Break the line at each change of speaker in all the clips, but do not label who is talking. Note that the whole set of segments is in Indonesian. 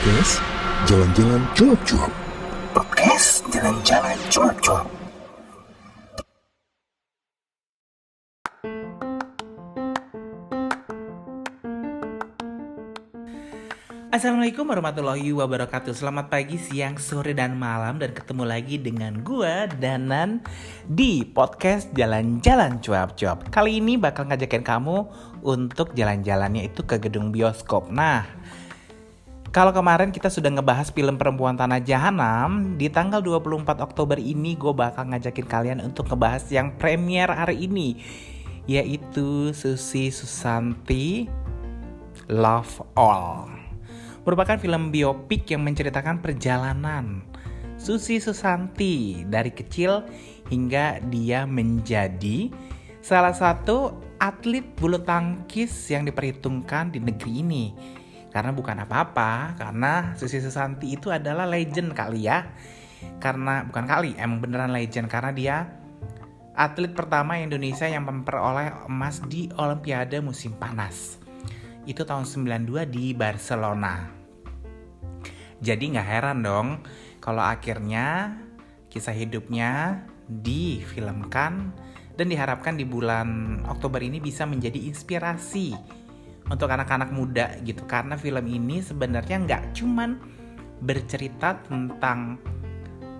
Podcast Jalan-Jalan Cuap-Cuap.
Podcast Jalan-Jalan Cuap-Cuap.
Assalamualaikum warahmatullahi wabarakatuh. Selamat pagi, siang, sore, dan malam. Dan ketemu lagi dengan gua Danan Di podcast Jalan-Jalan Cuap-Cuap. Kali ini bakal ngajakin kamu Untuk jalan-jalannya itu ke gedung bioskop. Nah kalau kemarin kita sudah ngebahas film Perempuan Tanah Jahanam, di tanggal 24 Oktober ini gue bakal ngajakin kalian untuk ngebahas yang premier hari ini, yaitu Susi Susanti Love All. Merupakan film biopik yang menceritakan perjalanan Susi Susanti dari kecil hingga dia menjadi salah satu atlet bulu tangkis yang diperhitungkan di negeri ini karena bukan apa-apa, karena Susi Susanti itu adalah legend kali ya. Karena bukan kali, emang beneran legend karena dia atlet pertama Indonesia yang memperoleh emas di Olimpiade musim panas. Itu tahun 92 di Barcelona. Jadi nggak heran dong kalau akhirnya kisah hidupnya difilmkan dan diharapkan di bulan Oktober ini bisa menjadi inspirasi untuk anak-anak muda gitu. Karena film ini sebenarnya nggak cuman bercerita tentang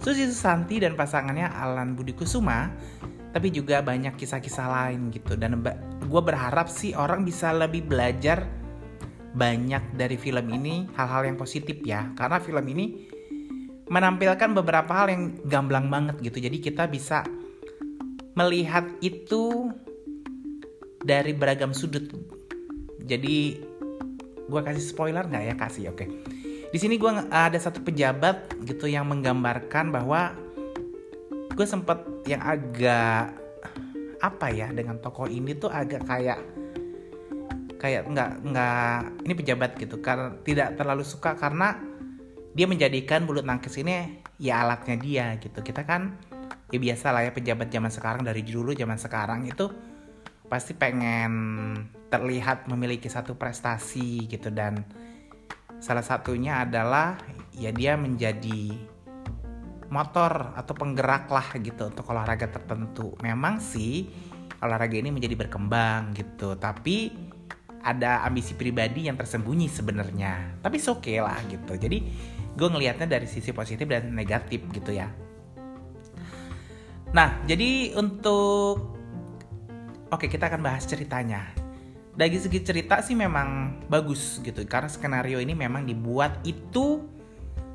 Susi Susanti dan pasangannya Alan Budi Kusuma tapi juga banyak kisah-kisah lain gitu. Dan gue berharap sih orang bisa lebih belajar banyak dari film ini hal-hal yang positif ya. Karena film ini menampilkan beberapa hal yang gamblang banget gitu. Jadi kita bisa melihat itu dari beragam sudut jadi gue kasih spoiler nggak ya kasih oke. Okay. Di sini gue ada satu pejabat gitu yang menggambarkan bahwa gue sempet yang agak apa ya dengan tokoh ini tuh agak kayak kayak nggak nggak ini pejabat gitu karena tidak terlalu suka karena dia menjadikan bulu tangkis ini ya alatnya dia gitu kita kan ya biasa lah ya pejabat zaman sekarang dari dulu zaman sekarang itu pasti pengen terlihat memiliki satu prestasi gitu dan salah satunya adalah ya dia menjadi motor atau penggerak lah gitu untuk olahraga tertentu. Memang sih olahraga ini menjadi berkembang gitu, tapi ada ambisi pribadi yang tersembunyi sebenarnya. Tapi oke okay lah gitu. Jadi gue ngelihatnya dari sisi positif dan negatif gitu ya. Nah, jadi untuk Oke, kita akan bahas ceritanya. Dari segi cerita sih memang bagus gitu karena skenario ini memang dibuat itu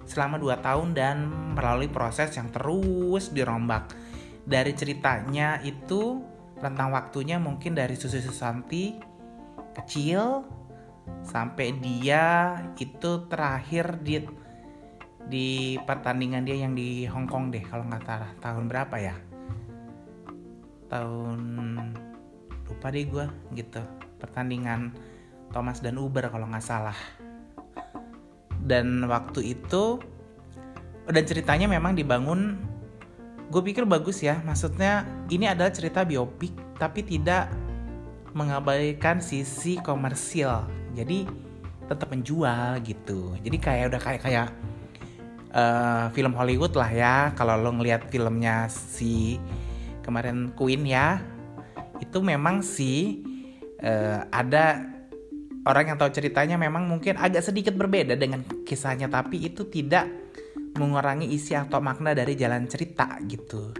selama 2 tahun dan melalui proses yang terus dirombak. Dari ceritanya itu tentang waktunya mungkin dari Susi Susanti kecil sampai dia itu terakhir di di pertandingan dia yang di Hong Kong deh kalau nggak salah tahun berapa ya tahun lupa deh gue gitu. Pertandingan Thomas dan Uber kalau nggak salah. Dan waktu itu dan ceritanya memang dibangun gue pikir bagus ya. Maksudnya ini adalah cerita biopik tapi tidak mengabaikan sisi komersil. Jadi tetap menjual gitu. Jadi kayak udah kayak kayak uh, film Hollywood lah ya. Kalau lo ngelihat filmnya si kemarin Queen ya itu memang sih uh, ada orang yang tahu ceritanya memang mungkin agak sedikit berbeda dengan kisahnya tapi itu tidak mengurangi isi atau makna dari jalan cerita gitu.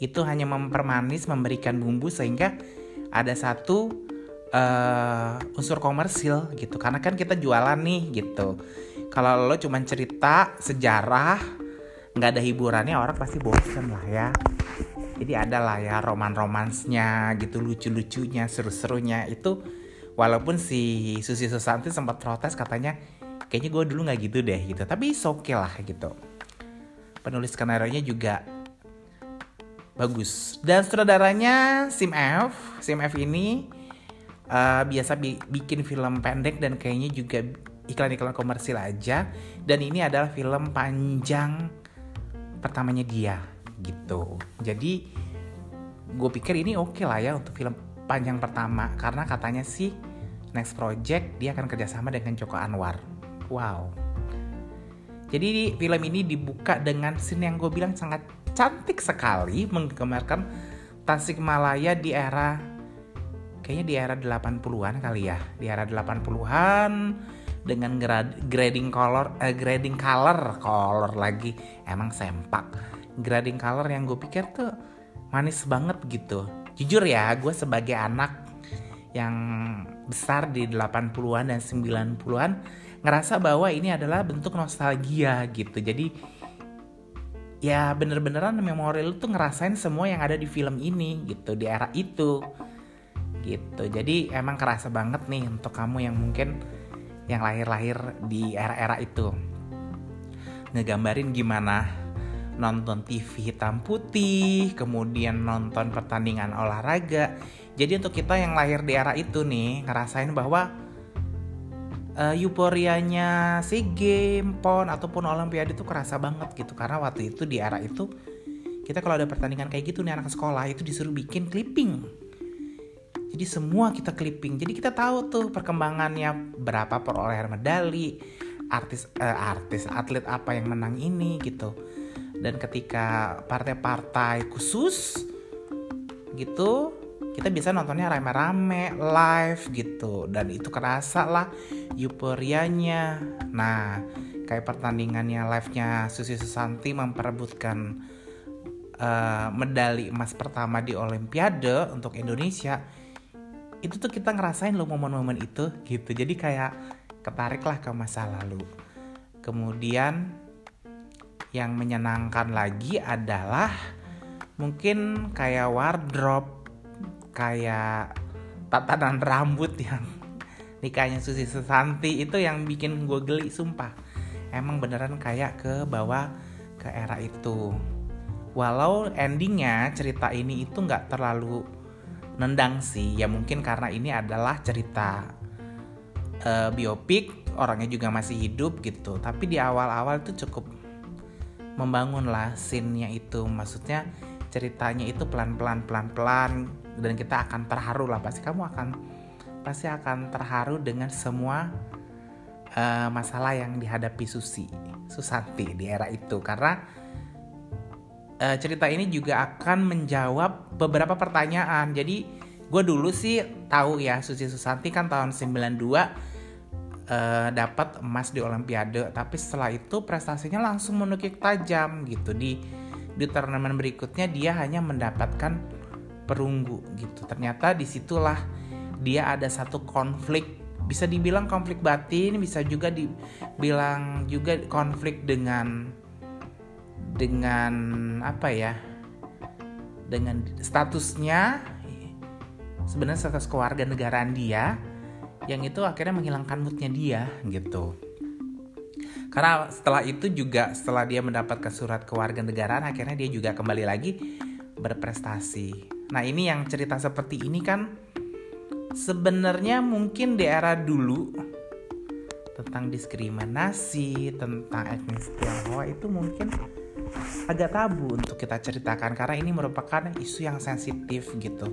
Itu hanya mempermanis, memberikan bumbu sehingga ada satu uh, unsur komersil gitu. Karena kan kita jualan nih gitu. Kalau lo cuma cerita sejarah, nggak ada hiburannya orang pasti bosan lah ya jadi ada lah ya roman-romansnya gitu lucu-lucunya seru-serunya. Itu walaupun si Susi Susanti sempat protes katanya kayaknya gue dulu nggak gitu deh gitu. Tapi oke okay lah gitu. Penulis skenario nya juga bagus. Dan sutradaranya Sim F Sim F ini uh, biasa bi bikin film pendek dan kayaknya juga iklan-iklan komersil aja. Dan ini adalah film panjang pertamanya dia gitu. Jadi gue pikir ini oke okay lah ya untuk film panjang pertama. Karena katanya sih next project dia akan kerjasama dengan Joko Anwar. Wow. Jadi film ini dibuka dengan scene yang gue bilang sangat cantik sekali menggambarkan Tasikmalaya di era kayaknya di era 80-an kali ya. Di era 80-an dengan grading color eh, grading color color lagi. Emang sempak. Grading color yang gue pikir tuh manis banget gitu. Jujur ya, gue sebagai anak yang besar di 80-an dan 90-an ngerasa bahwa ini adalah bentuk nostalgia gitu. Jadi ya bener-beneran memorial tuh ngerasain semua yang ada di film ini gitu di era itu gitu. Jadi emang kerasa banget nih untuk kamu yang mungkin yang lahir-lahir di era-era itu. Ngegambarin gimana nonton TV hitam putih kemudian nonton pertandingan olahraga. Jadi untuk kita yang lahir di era itu nih ngerasain bahwa uh, euforianya si game pon ataupun olimpiade itu kerasa banget gitu. Karena waktu itu di era itu kita kalau ada pertandingan kayak gitu nih anak sekolah itu disuruh bikin clipping. Jadi semua kita clipping. Jadi kita tahu tuh perkembangannya berapa perolehan medali artis uh, artis atlet apa yang menang ini gitu dan ketika partai-partai khusus gitu kita bisa nontonnya rame-rame live gitu. Dan itu kerasa lah euforianya. Nah kayak pertandingannya live-nya Susi Susanti memperebutkan uh, medali emas pertama di Olimpiade untuk Indonesia itu tuh kita ngerasain loh momen-momen itu gitu. Jadi kayak ketarik lah ke masa lalu. Kemudian yang menyenangkan lagi adalah mungkin kayak wardrobe kayak tatanan rambut yang nikahnya Susi Susanti itu yang bikin gue geli sumpah. Emang beneran kayak ke bawah ke era itu. Walau endingnya cerita ini itu nggak terlalu nendang sih. Ya mungkin karena ini adalah cerita uh, biopik orangnya juga masih hidup gitu. Tapi di awal-awal itu cukup membangun lah scene-nya itu. Maksudnya ceritanya itu pelan-pelan pelan-pelan dan kita akan terharu lah. Pasti kamu akan pasti akan terharu dengan semua uh, masalah yang dihadapi Susi Susanti di era itu. Karena uh, cerita ini juga akan menjawab beberapa pertanyaan. Jadi gue dulu sih tahu ya Susi Susanti kan tahun 92 uh, dapat emas di Olimpiade tapi setelah itu prestasinya langsung menukik tajam gitu di di turnamen berikutnya dia hanya mendapatkan perunggu gitu. Ternyata di situlah dia ada satu konflik bisa dibilang konflik batin, bisa juga dibilang juga konflik dengan dengan apa ya? Dengan statusnya sebenarnya status keluarga negaraan dia yang itu akhirnya menghilangkan moodnya dia gitu. Karena setelah itu juga setelah dia mendapatkan surat kewarganegaraan akhirnya dia juga kembali lagi berprestasi. Nah, ini yang cerita seperti ini kan sebenarnya mungkin di era dulu tentang diskriminasi, tentang etnis Tionghoa itu mungkin agak tabu untuk kita ceritakan karena ini merupakan isu yang sensitif gitu.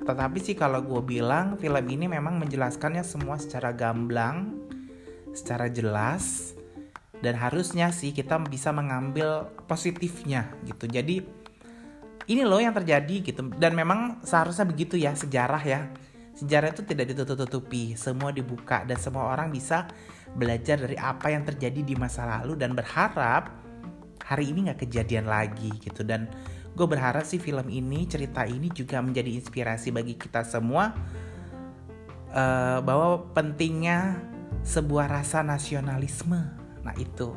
Tetapi sih kalau gue bilang film ini memang menjelaskannya semua secara gamblang, secara jelas, dan harusnya sih kita bisa mengambil positifnya gitu. Jadi ini loh yang terjadi gitu. Dan memang seharusnya begitu ya sejarah ya. Sejarah itu tidak ditutup-tutupi. Semua dibuka dan semua orang bisa belajar dari apa yang terjadi di masa lalu dan berharap hari ini nggak kejadian lagi gitu. Dan gue berharap sih film ini cerita ini juga menjadi inspirasi bagi kita semua uh, bahwa pentingnya sebuah rasa nasionalisme Nah itu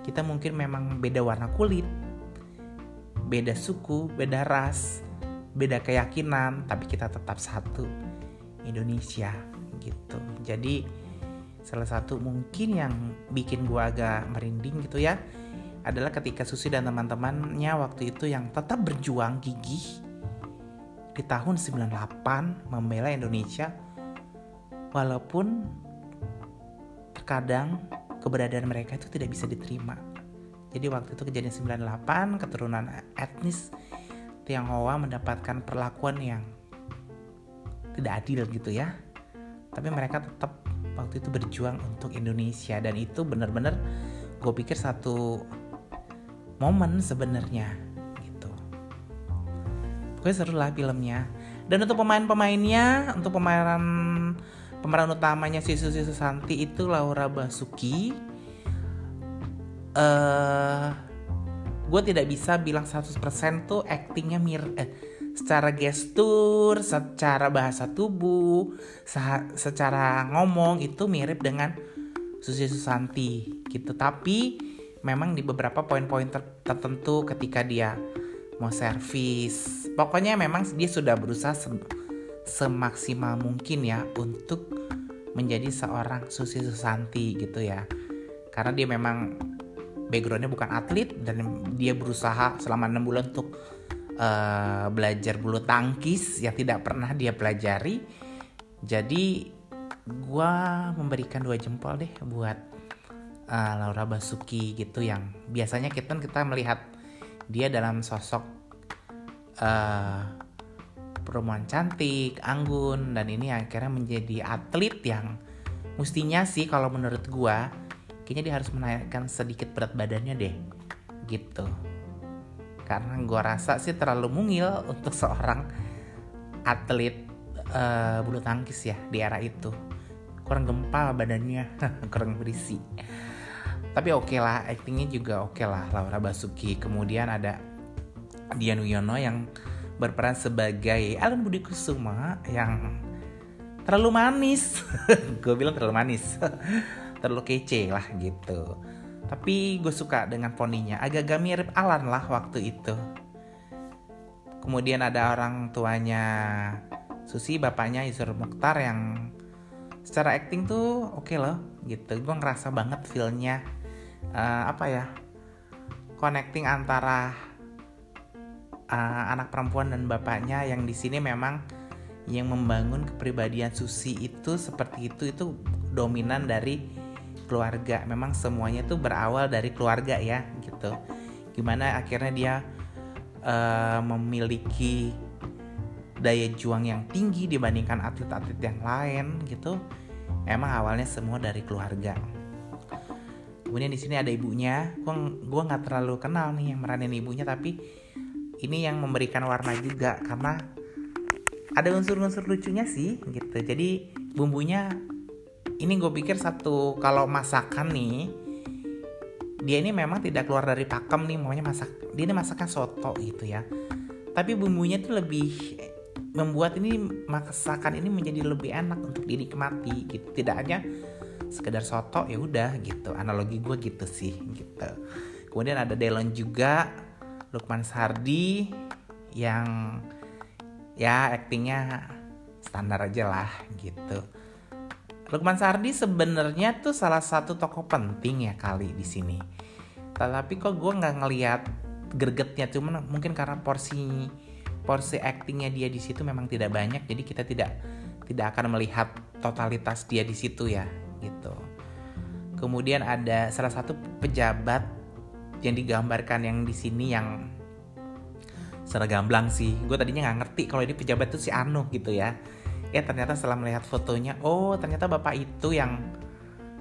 kita mungkin memang beda warna kulit, beda suku, beda ras, beda keyakinan, tapi kita tetap satu Indonesia gitu. Jadi salah satu mungkin yang bikin gua agak merinding gitu ya adalah ketika Susi dan teman-temannya waktu itu yang tetap berjuang gigih di tahun 98 membela Indonesia walaupun terkadang keberadaan mereka itu tidak bisa diterima. Jadi waktu itu kejadian 98 keturunan etnis Tionghoa mendapatkan perlakuan yang tidak adil gitu ya. Tapi mereka tetap waktu itu berjuang untuk Indonesia dan itu benar-benar gue pikir satu momen sebenarnya gitu. Pokoknya seru lah filmnya. Dan untuk pemain-pemainnya untuk pemainan pemeran utamanya si Susi Susanti itu Laura Basuki. Eh uh, gue tidak bisa bilang 100% tuh actingnya mir eh, secara gestur, secara bahasa tubuh, secara ngomong itu mirip dengan Susi Susanti gitu. Tapi memang di beberapa poin-poin ter tertentu ketika dia mau servis, pokoknya memang dia sudah berusaha se semaksimal mungkin ya untuk menjadi seorang Susi Susanti gitu ya. Karena dia memang backgroundnya bukan atlet dan dia berusaha selama enam bulan untuk uh, belajar bulu tangkis yang tidak pernah dia pelajari jadi gue memberikan dua jempol deh buat uh, Laura Basuki gitu yang biasanya kita kita melihat dia dalam sosok uh, perempuan cantik, anggun dan ini akhirnya menjadi atlet yang mestinya sih kalau menurut gue kayaknya dia harus menaikkan sedikit berat badannya deh gitu. Karena gue rasa sih terlalu mungil untuk seorang atlet uh, bulu tangkis ya di era itu. Kurang gempal badannya kurang berisi tapi oke okay lah actingnya juga oke okay lah. Laura Basuki. Kemudian ada Dian Wiono yang berperan sebagai Alan Budi Kusuma yang terlalu manis. Gue bilang terlalu manis. Terlalu kece lah gitu. Tapi gue suka dengan poninya. Agak-agak mirip Alan lah waktu itu. Kemudian ada orang tuanya Susi bapaknya Isur Mukhtar yang secara acting tuh oke okay loh gitu. Gue ngerasa banget feelnya uh, apa ya connecting antara uh, anak perempuan dan bapaknya yang di sini memang yang membangun kepribadian Susi itu seperti itu itu dominan dari keluarga. Memang semuanya tuh berawal dari keluarga ya gitu. Gimana akhirnya dia uh, memiliki daya juang yang tinggi dibandingkan atlet-atlet yang lain gitu. Emang awalnya semua dari keluarga kemudian di sini ada ibunya. Gua gua nggak terlalu kenal nih yang meranin ibunya tapi ini yang memberikan warna juga karena ada unsur-unsur lucunya sih gitu. Jadi bumbunya ini gue pikir satu kalau masakan nih dia ini memang tidak keluar dari pakem nih maunya masak dia ini masakan soto gitu ya. Tapi bumbunya tuh lebih membuat ini masakan ini menjadi lebih enak untuk dinikmati gitu. Tidak hanya sekedar soto ya udah gitu. Analogi gue gitu sih gitu. Kemudian ada Delon juga Lukman Sardi yang ya aktingnya standar aja lah gitu. Lukman Sardi sebenarnya tuh salah satu tokoh penting ya kali di sini. Tapi kok gue nggak ngeliat gregetnya cuman mungkin karena porsi porsi actingnya dia di situ memang tidak banyak jadi kita tidak tidak akan melihat totalitas dia di situ ya gitu. Kemudian ada salah satu pejabat yang digambarkan yang di sini yang secara gamblang sih. Gue tadinya nggak ngerti kalau ini pejabat tuh si Anu gitu ya ya ternyata setelah melihat fotonya oh ternyata bapak itu yang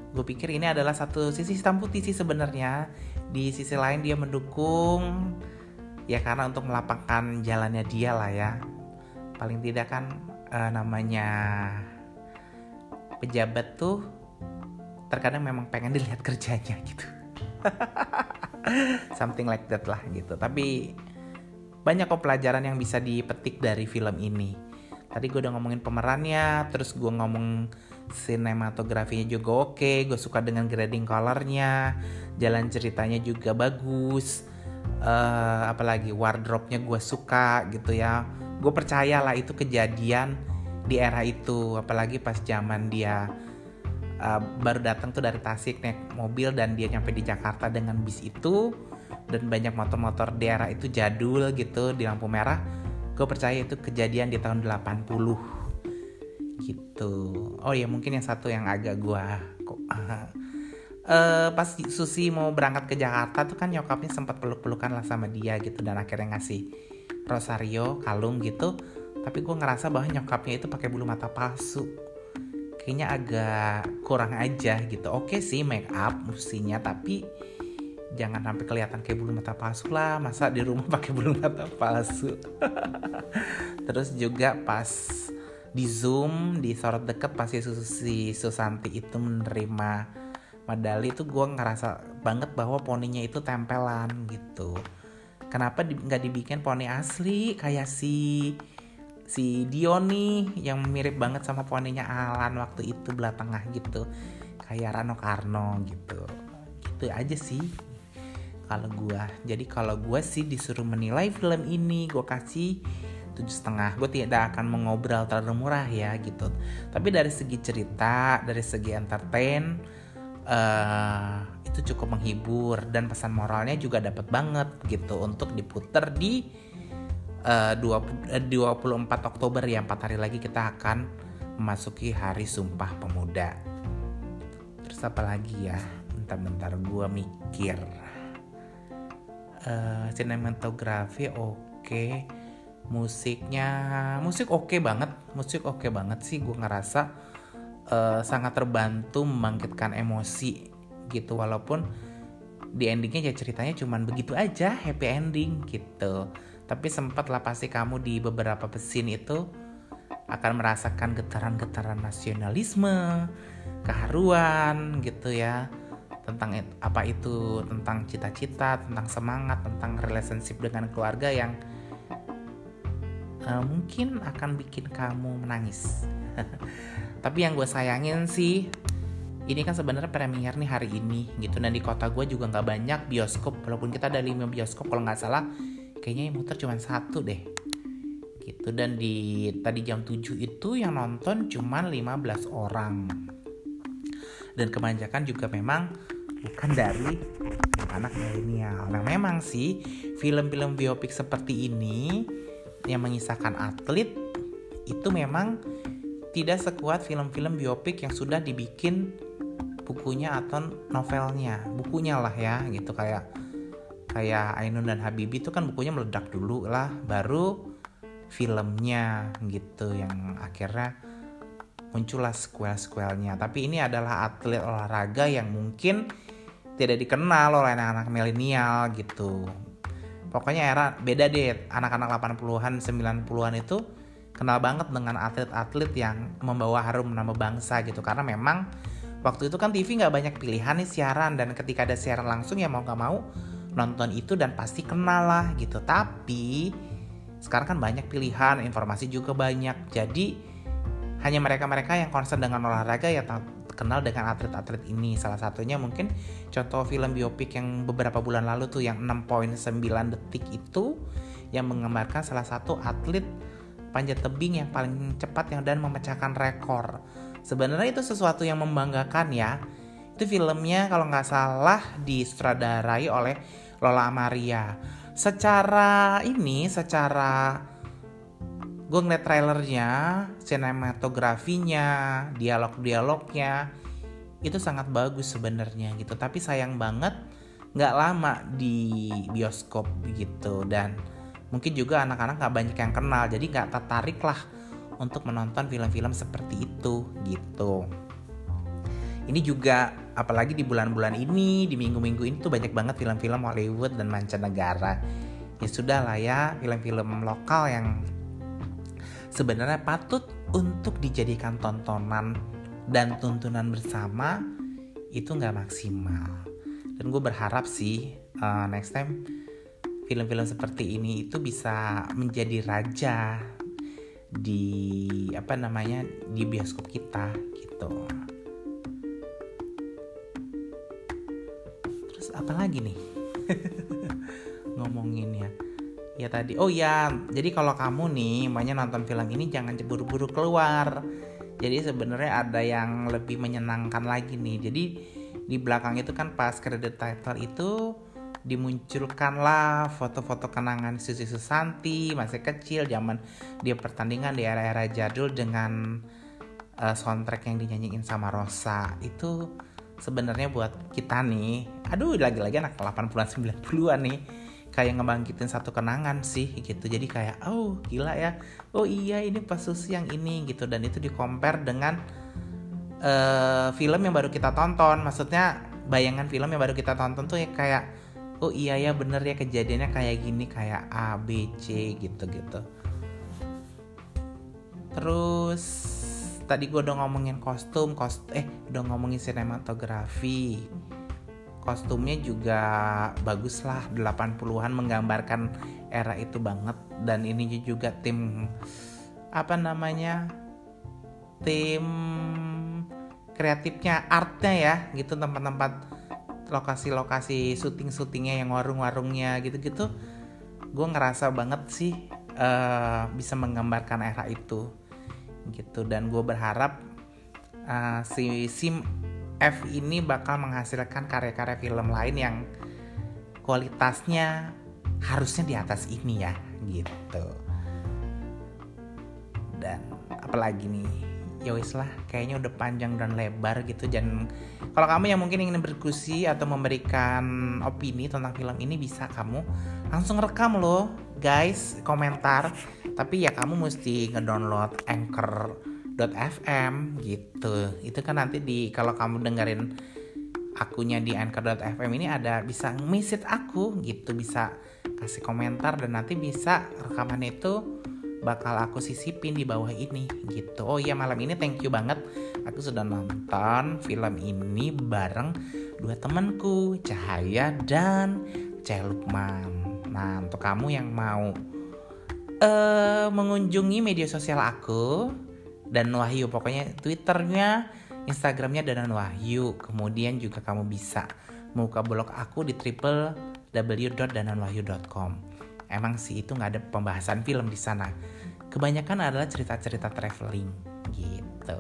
gue pikir ini adalah satu sisi hitam putih sih sebenarnya di sisi lain dia mendukung ya karena untuk melapangkan jalannya dia lah ya paling tidak kan uh, namanya pejabat tuh terkadang memang pengen dilihat kerjanya gitu. Something like that lah gitu. Tapi banyak kok pelajaran yang bisa dipetik dari film ini. Tadi gue udah ngomongin pemerannya terus gue ngomong sinematografinya juga oke gue suka dengan grading colornya jalan ceritanya juga bagus uh, apalagi wardrobe-nya gue suka gitu ya. Gue percaya lah itu kejadian di era itu apalagi pas zaman dia uh, baru datang tuh dari Tasik naik mobil dan dia nyampe di Jakarta dengan bis itu. Dan banyak motor-motor di era itu jadul gitu di lampu merah. Gue percaya itu kejadian di tahun 80 gitu. Oh ya mungkin yang satu yang agak gue kok uh, pas Susi mau berangkat ke Jakarta tuh kan nyokapnya sempat peluk-pelukan lah sama dia gitu dan akhirnya ngasih Rosario kalung gitu. Tapi gue ngerasa bahwa nyokapnya itu pakai bulu mata palsu kayaknya agak kurang aja gitu. Oke sih make up mestinya tapi jangan sampai kelihatan kayak bulu mata palsu lah. Masa di rumah pakai bulu mata palsu? Terus juga pas di zoom di sorot deket pasti si Susanti itu menerima medali itu gue ngerasa banget bahwa poninya itu tempelan gitu. Kenapa nggak dibikin poni asli? Kayak si si Dion nih yang mirip banget sama poninya Alan waktu itu belah tengah gitu. Kayak Rano Karno gitu. Gitu aja sih kalau gue jadi kalau gue sih disuruh menilai film ini gue kasih tujuh setengah. Gue tidak akan mengobrol terlalu murah ya gitu. Tapi dari segi cerita dari segi entertain uh, itu cukup menghibur. Dan pesan moralnya juga dapat banget gitu untuk diputer di uh, 20, uh, 24 Oktober ya 4 hari lagi kita akan memasuki hari Sumpah Pemuda. Terus apa lagi ya? Bentar-bentar gue mikir. Uh, sinematografi oke, okay. musiknya musik oke okay banget, musik oke okay banget sih gue ngerasa uh, sangat terbantu membangkitkan emosi gitu walaupun di endingnya ya ceritanya cuman begitu aja happy ending gitu tapi sempatlah pasti kamu di beberapa pesin itu akan merasakan getaran-getaran nasionalisme, keharuan gitu ya. Tentang apa itu tentang cita-cita, tentang semangat, tentang relationship dengan keluarga yang uh, mungkin akan bikin kamu menangis. Tapi yang gue sayangin sih ini kan sebenarnya premier nih hari ini gitu. Dan di kota gue juga nggak banyak bioskop walaupun kita ada lima bioskop kalau nggak salah kayaknya yang muter cuma satu deh. Gitu dan di tadi jam 7 itu yang nonton cuma 15 orang. Dan kebanyakan juga memang bukan dari anak milenial. Nah memang sih film-film biopik seperti ini yang mengisahkan atlet itu memang tidak sekuat film-film biopik yang sudah dibikin bukunya atau novelnya. Bukunya lah ya gitu kayak kayak Ainun dan Habibi itu kan bukunya meledak dulu lah baru filmnya gitu yang akhirnya muncullah sequel-sequelnya tapi ini adalah atlet olahraga yang mungkin tidak dikenal oleh anak-anak milenial gitu. Pokoknya era beda deh anak-anak 80-an 90-an itu kenal banget dengan atlet-atlet yang membawa harum nama bangsa gitu. Karena memang waktu itu kan TV nggak banyak pilihan nih siaran dan ketika ada siaran langsung ya mau nggak mau nonton itu dan pasti kenal lah gitu. Tapi sekarang kan banyak pilihan informasi juga banyak. Jadi hanya mereka-mereka yang concern dengan olahraga ya kenal dengan atlet-atlet ini. Salah satunya mungkin contoh film biopik yang beberapa bulan lalu tuh yang 6.9 detik itu yang menggambarkan salah satu atlet panjat tebing yang paling cepat yang dan memecahkan rekor. Sebenarnya itu sesuatu yang membanggakan ya itu filmnya kalau nggak salah disutradarai oleh Lola Amaria. Secara ini, secara gue ngeliat trailernya, sinematografinya, dialog-dialognya itu sangat bagus sebenarnya gitu. Tapi sayang banget nggak lama di bioskop gitu dan mungkin juga anak-anak nggak banyak yang kenal jadi nggak tertarik lah untuk menonton film-film seperti itu gitu ini juga apalagi di bulan-bulan ini di minggu-minggu ini tuh banyak banget film-film Hollywood dan mancanegara ya sudah lah ya film-film lokal yang sebenarnya patut untuk dijadikan tontonan dan tuntunan bersama itu nggak maksimal dan gue berharap sih uh, next time film-film seperti ini itu bisa menjadi raja di apa namanya di bioskop kita gitu. Apa lagi nih? Ngomongin ya. Ya tadi oh ya jadi kalau kamu nih banyak nonton film ini jangan buru-buru keluar. Jadi sebenarnya ada yang lebih menyenangkan lagi nih. Jadi di belakang itu kan pas credit title itu dimunculkanlah foto-foto kenangan Susi Susanti masih kecil zaman dia pertandingan di era-era jadul dengan uh, soundtrack yang dinyanyiin sama Rosa. Itu sebenarnya buat kita nih aduh lagi-lagi anak 80-an 90-an nih kayak ngebangkitin satu kenangan sih gitu. Jadi kayak oh gila ya. Oh iya ini pas Susi yang ini gitu. Dan itu di compare dengan uh, film yang baru kita tonton. Maksudnya bayangan film yang baru kita tonton tuh ya kayak oh iya ya bener ya kejadiannya kayak gini kayak A B C gitu gitu terus tadi gue udah ngomongin kostum kost eh udah ngomongin sinematografi. Kostumnya juga bagus lah 80-an menggambarkan era itu banget. Dan ini juga tim apa namanya tim kreatifnya artnya ya gitu tempat-tempat lokasi-lokasi syuting-syutingnya yang warung-warungnya gitu-gitu. Gue ngerasa banget sih uh, bisa menggambarkan era itu gitu. Dan gue berharap uh, si sim F ini bakal menghasilkan karya-karya film lain yang kualitasnya harusnya di atas ini ya gitu. Dan apalagi nih ya wis lah kayaknya udah panjang dan lebar gitu. Dan kalau kamu yang mungkin ingin berdiskusi atau memberikan opini tentang film ini bisa kamu langsung rekam loh guys komentar. Tapi ya kamu mesti ngedownload anchor.fm gitu. Itu kan nanti di kalau kamu dengerin akunya di anchor.fm ini ada bisa message aku gitu bisa kasih komentar dan nanti bisa rekaman itu bakal aku sisipin di bawah ini gitu oh iya malam ini thank you banget aku sudah nonton film ini bareng dua temanku Cahaya dan Celukman Nah, untuk kamu yang mau uh, mengunjungi media sosial aku dan Wahyu, pokoknya Twitternya, Instagramnya dan Wahyu. Kemudian juga kamu bisa buka blog aku di www.dananwahyu.com. Emang sih itu nggak ada pembahasan film di sana. Kebanyakan adalah cerita-cerita traveling gitu.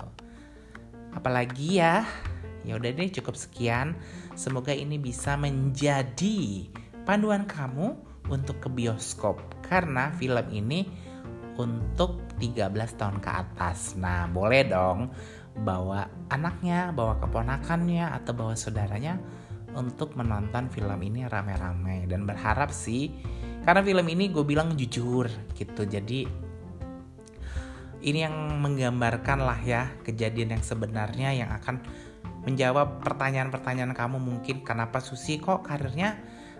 Apalagi ya, ya udah deh cukup sekian. Semoga ini bisa menjadi panduan kamu untuk ke bioskop karena film ini untuk 13 tahun ke atas. Nah, boleh dong bawa anaknya, bawa keponakannya atau bawa saudaranya untuk menonton film ini rame-rame dan berharap sih karena film ini gue bilang jujur gitu. Jadi ini yang menggambarkan lah ya kejadian yang sebenarnya yang akan menjawab pertanyaan-pertanyaan kamu mungkin kenapa Susi kok karirnya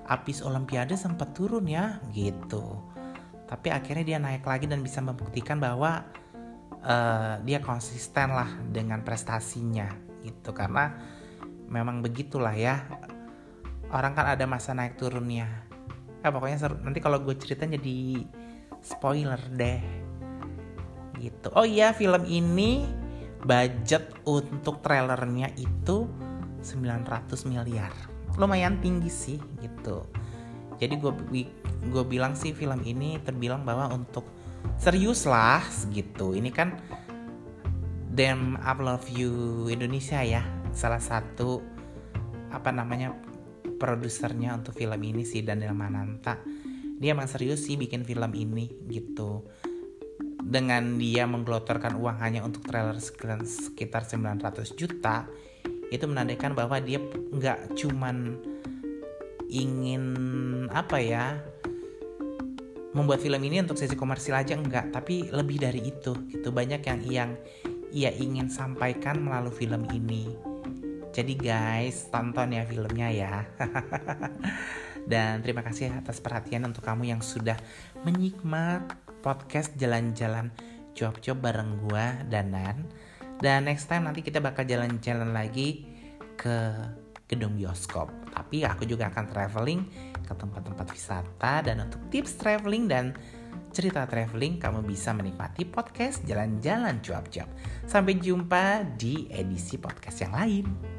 Apis Olimpiade sempat turun ya? Gitu. Tapi akhirnya dia naik lagi dan bisa membuktikan bahwa uh, dia konsisten lah dengan prestasinya gitu. Karena memang begitulah ya orang kan ada masa naik turunnya eh pokoknya seru. nanti kalau gue cerita jadi spoiler deh. Gitu. Oh iya film ini budget untuk trailernya itu 900 miliar. Lumayan tinggi sih gitu. Jadi gue gue bilang sih film ini terbilang bahwa untuk serius lah gitu. Ini kan Damn I Love You Indonesia ya. Salah satu apa namanya produsernya untuk film ini sih Daniel Mananta. Dia emang serius sih bikin film ini gitu. Dengan dia menggelontorkan uang hanya untuk trailer sekitar 900 juta itu menandakan bahwa dia nggak cuman ingin apa ya membuat film ini untuk sesi komersil aja enggak tapi lebih dari itu gitu. Banyak yang yang ia ingin sampaikan melalui film ini jadi guys tonton ya filmnya ya dan terima kasih atas perhatian untuk kamu yang sudah menyikmat podcast jalan-jalan cuap-cuap bareng gua Danan dan next time nanti kita bakal jalan-jalan lagi ke gedung bioskop. Tapi aku juga akan traveling ke tempat-tempat wisata dan untuk tips traveling dan cerita traveling kamu bisa menikmati podcast jalan-jalan cuap-cuap. Sampai jumpa di edisi podcast yang lain.